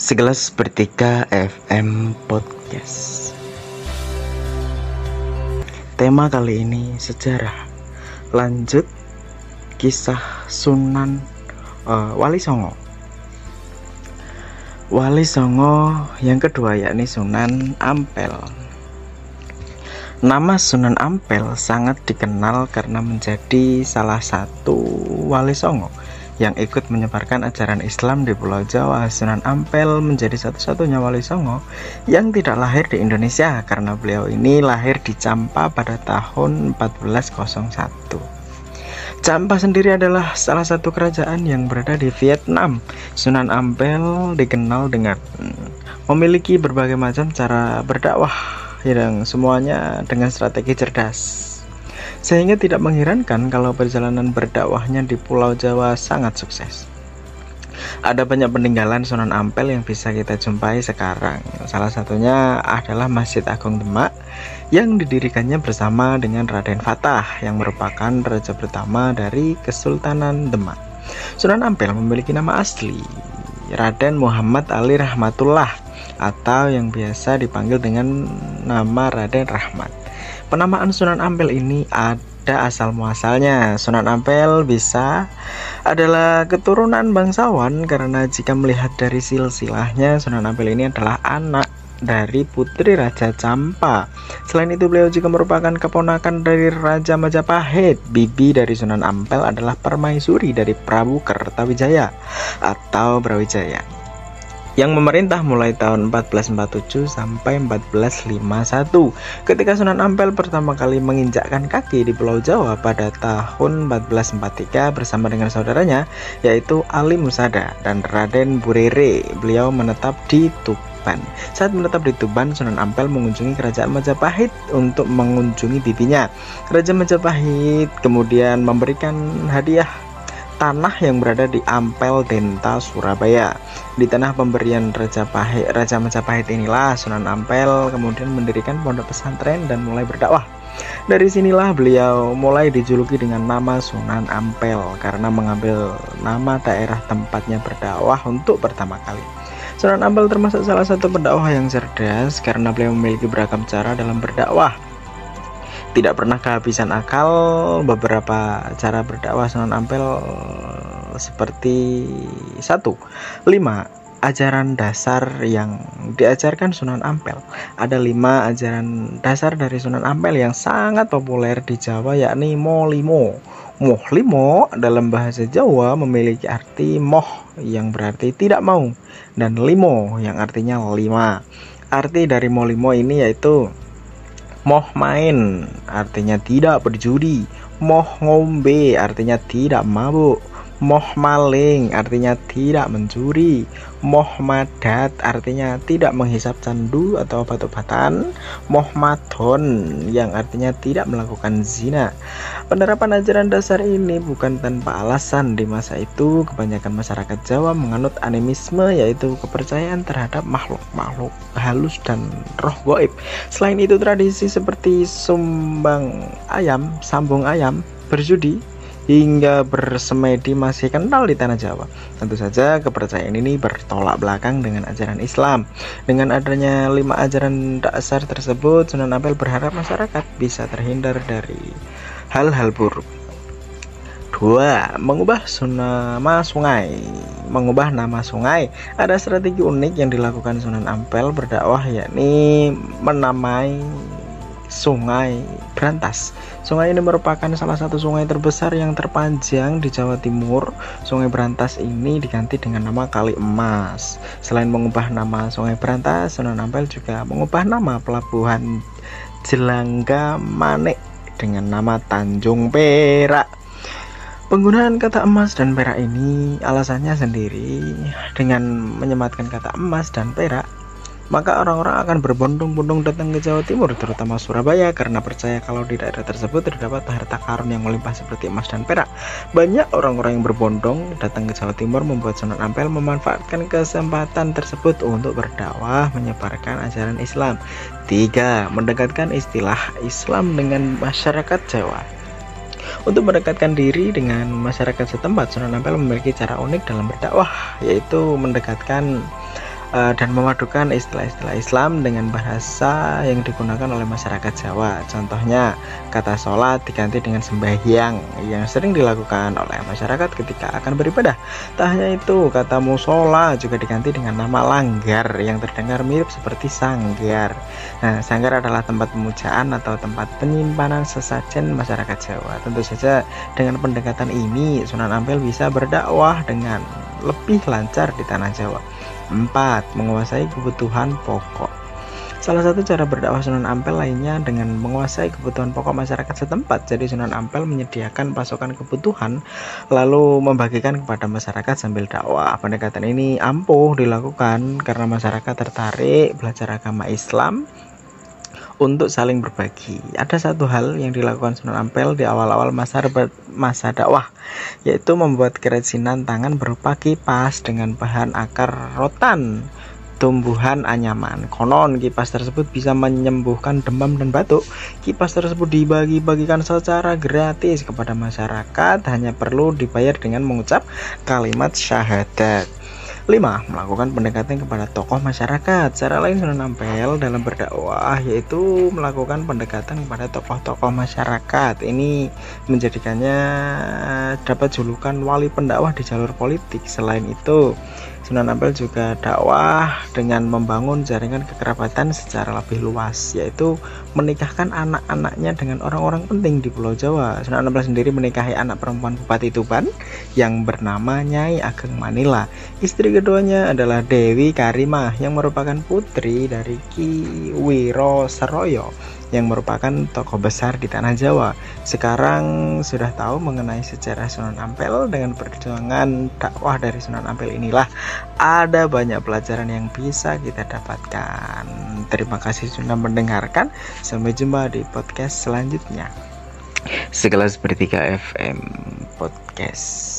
Segelas Bertiga FM Podcast. Tema kali ini sejarah. Lanjut kisah Sunan uh, Wali Songo. Wali Songo yang kedua yakni Sunan Ampel. Nama Sunan Ampel sangat dikenal karena menjadi salah satu Wali Songo yang ikut menyebarkan ajaran Islam di Pulau Jawa, Sunan Ampel menjadi satu-satunya wali songo yang tidak lahir di Indonesia karena beliau ini lahir di Campa pada tahun 1401. Campa sendiri adalah salah satu kerajaan yang berada di Vietnam. Sunan Ampel dikenal dengan memiliki berbagai macam cara berdakwah yang semuanya dengan strategi cerdas sehingga tidak mengherankan kalau perjalanan berdakwahnya di Pulau Jawa sangat sukses. Ada banyak peninggalan Sunan Ampel yang bisa kita jumpai sekarang. Salah satunya adalah Masjid Agung Demak yang didirikannya bersama dengan Raden Fatah yang merupakan raja pertama dari Kesultanan Demak. Sunan Ampel memiliki nama asli Raden Muhammad Ali Rahmatullah atau yang biasa dipanggil dengan nama Raden Rahmat. Penamaan Sunan Ampel ini ada asal muasalnya. Sunan Ampel bisa adalah keturunan bangsawan karena jika melihat dari silsilahnya Sunan Ampel ini adalah anak dari putri Raja Campa. Selain itu beliau juga merupakan keponakan dari Raja Majapahit. Bibi dari Sunan Ampel adalah permaisuri dari Prabu Kertawijaya atau Brawijaya yang memerintah mulai tahun 1447 sampai 1451. Ketika Sunan Ampel pertama kali menginjakkan kaki di Pulau Jawa pada tahun 1443 bersama dengan saudaranya yaitu Ali Musada dan Raden Burere, beliau menetap di Tuban. Saat menetap di Tuban, Sunan Ampel mengunjungi kerajaan Majapahit untuk mengunjungi bibinya. Raja Majapahit kemudian memberikan hadiah tanah yang berada di Ampel Denta Surabaya. Di tanah pemberian Raja Pahit, Raja Majapahit inilah Sunan Ampel kemudian mendirikan pondok pesantren dan mulai berdakwah. Dari sinilah beliau mulai dijuluki dengan nama Sunan Ampel karena mengambil nama daerah tempatnya berdakwah untuk pertama kali. Sunan Ampel termasuk salah satu pendakwah yang cerdas karena beliau memiliki beragam cara dalam berdakwah tidak pernah kehabisan akal beberapa cara berdakwah Sunan Ampel seperti satu. Lima ajaran dasar yang diajarkan Sunan Ampel. Ada lima ajaran dasar dari Sunan Ampel yang sangat populer di Jawa yakni molimo moh limo dalam bahasa Jawa memiliki arti moh yang berarti tidak mau dan limo yang artinya lima. Arti dari molimo ini yaitu Moh main artinya tidak berjudi. Moh ngombe artinya tidak mabuk. Moh maling artinya tidak mencuri. Moh madat artinya tidak menghisap candu atau obat-obatan. Moh madon yang artinya tidak melakukan zina. Penerapan ajaran dasar ini bukan tanpa alasan di masa itu kebanyakan masyarakat Jawa menganut animisme yaitu kepercayaan terhadap makhluk-makhluk halus dan roh goib. Selain itu tradisi seperti sumbang ayam, sambung ayam, berjudi, hingga bersemedi masih kental di tanah Jawa. Tentu saja kepercayaan ini bertolak belakang dengan ajaran Islam. Dengan adanya lima ajaran dasar tersebut, Sunan Ampel berharap masyarakat bisa terhindar dari hal-hal buruk. Dua, mengubah nama sungai. Mengubah nama sungai. Ada strategi unik yang dilakukan Sunan Ampel berdakwah yakni menamai Sungai Brantas. Sungai ini merupakan salah satu sungai terbesar yang terpanjang di Jawa Timur. Sungai Brantas ini diganti dengan nama Kali Emas. Selain mengubah nama Sungai Brantas, Sunan Ampel juga mengubah nama pelabuhan Jelangga Manik dengan nama Tanjung Perak. Penggunaan kata emas dan perak ini alasannya sendiri dengan menyematkan kata emas dan perak maka orang-orang akan berbondong-bondong datang ke Jawa Timur, terutama Surabaya, karena percaya kalau di daerah tersebut terdapat harta karun yang melimpah seperti emas dan perak. Banyak orang-orang yang berbondong datang ke Jawa Timur membuat Sunan Ampel memanfaatkan kesempatan tersebut untuk berdakwah menyebarkan ajaran Islam. Tiga, mendekatkan istilah Islam dengan masyarakat Jawa. Untuk mendekatkan diri dengan masyarakat setempat, Sunan Ampel memiliki cara unik dalam berdakwah, yaitu mendekatkan uh, dan memadukan istilah-istilah Islam dengan bahasa yang digunakan oleh masyarakat Jawa. Contohnya, kata sholat diganti dengan sembahyang yang sering dilakukan oleh masyarakat ketika akan beribadah. Tak hanya itu, kata musola juga diganti dengan nama langgar yang terdengar mirip seperti sanggar. Nah, sanggar adalah tempat pemujaan atau tempat penyimpanan sesajen masyarakat Jawa. Tentu saja dengan pendekatan ini Sunan Ampel bisa berdakwah dengan lebih lancar di tanah Jawa. 4. Menguasai kebutuhan pokok. Salah satu cara berdakwah Sunan Ampel lainnya dengan menguasai kebutuhan pokok masyarakat setempat. Jadi Sunan Ampel menyediakan pasokan kebutuhan lalu membagikan kepada masyarakat sambil dakwah. Pendekatan ini ampuh dilakukan karena masyarakat tertarik belajar agama Islam untuk saling berbagi. Ada satu hal yang dilakukan Sunan Ampel di awal-awal masa masa dakwah, yaitu membuat kerajinan tangan berupa kipas dengan bahan akar rotan tumbuhan anyaman. Konon kipas tersebut bisa menyembuhkan demam dan batuk. Kipas tersebut dibagi-bagikan secara gratis kepada masyarakat, hanya perlu dibayar dengan mengucap kalimat syahadat. 5. Melakukan pendekatan kepada tokoh masyarakat. Cara lain Sunan Ampel dalam berdakwah yaitu melakukan pendekatan kepada tokoh-tokoh masyarakat. Ini menjadikannya dapat julukan wali pendakwah di jalur politik. Selain itu, Sunan Ampel juga dakwah dengan membangun jaringan kekerabatan secara lebih luas, yaitu menikahkan anak-anaknya dengan orang-orang penting di Pulau Jawa. Sunan Ampel sendiri menikahi anak perempuan Bupati Tuban yang bernama Nyai Ageng Manila. Istri keduanya adalah Dewi Karimah yang merupakan putri dari Ki Wiro Seroyo yang merupakan tokoh besar di tanah Jawa. Sekarang sudah tahu mengenai sejarah Sunan Ampel dengan perjuangan dakwah dari Sunan Ampel inilah ada banyak pelajaran yang bisa kita dapatkan. Terima kasih sudah mendengarkan. Sampai jumpa di podcast selanjutnya. Sekelas bertiga FM Podcast.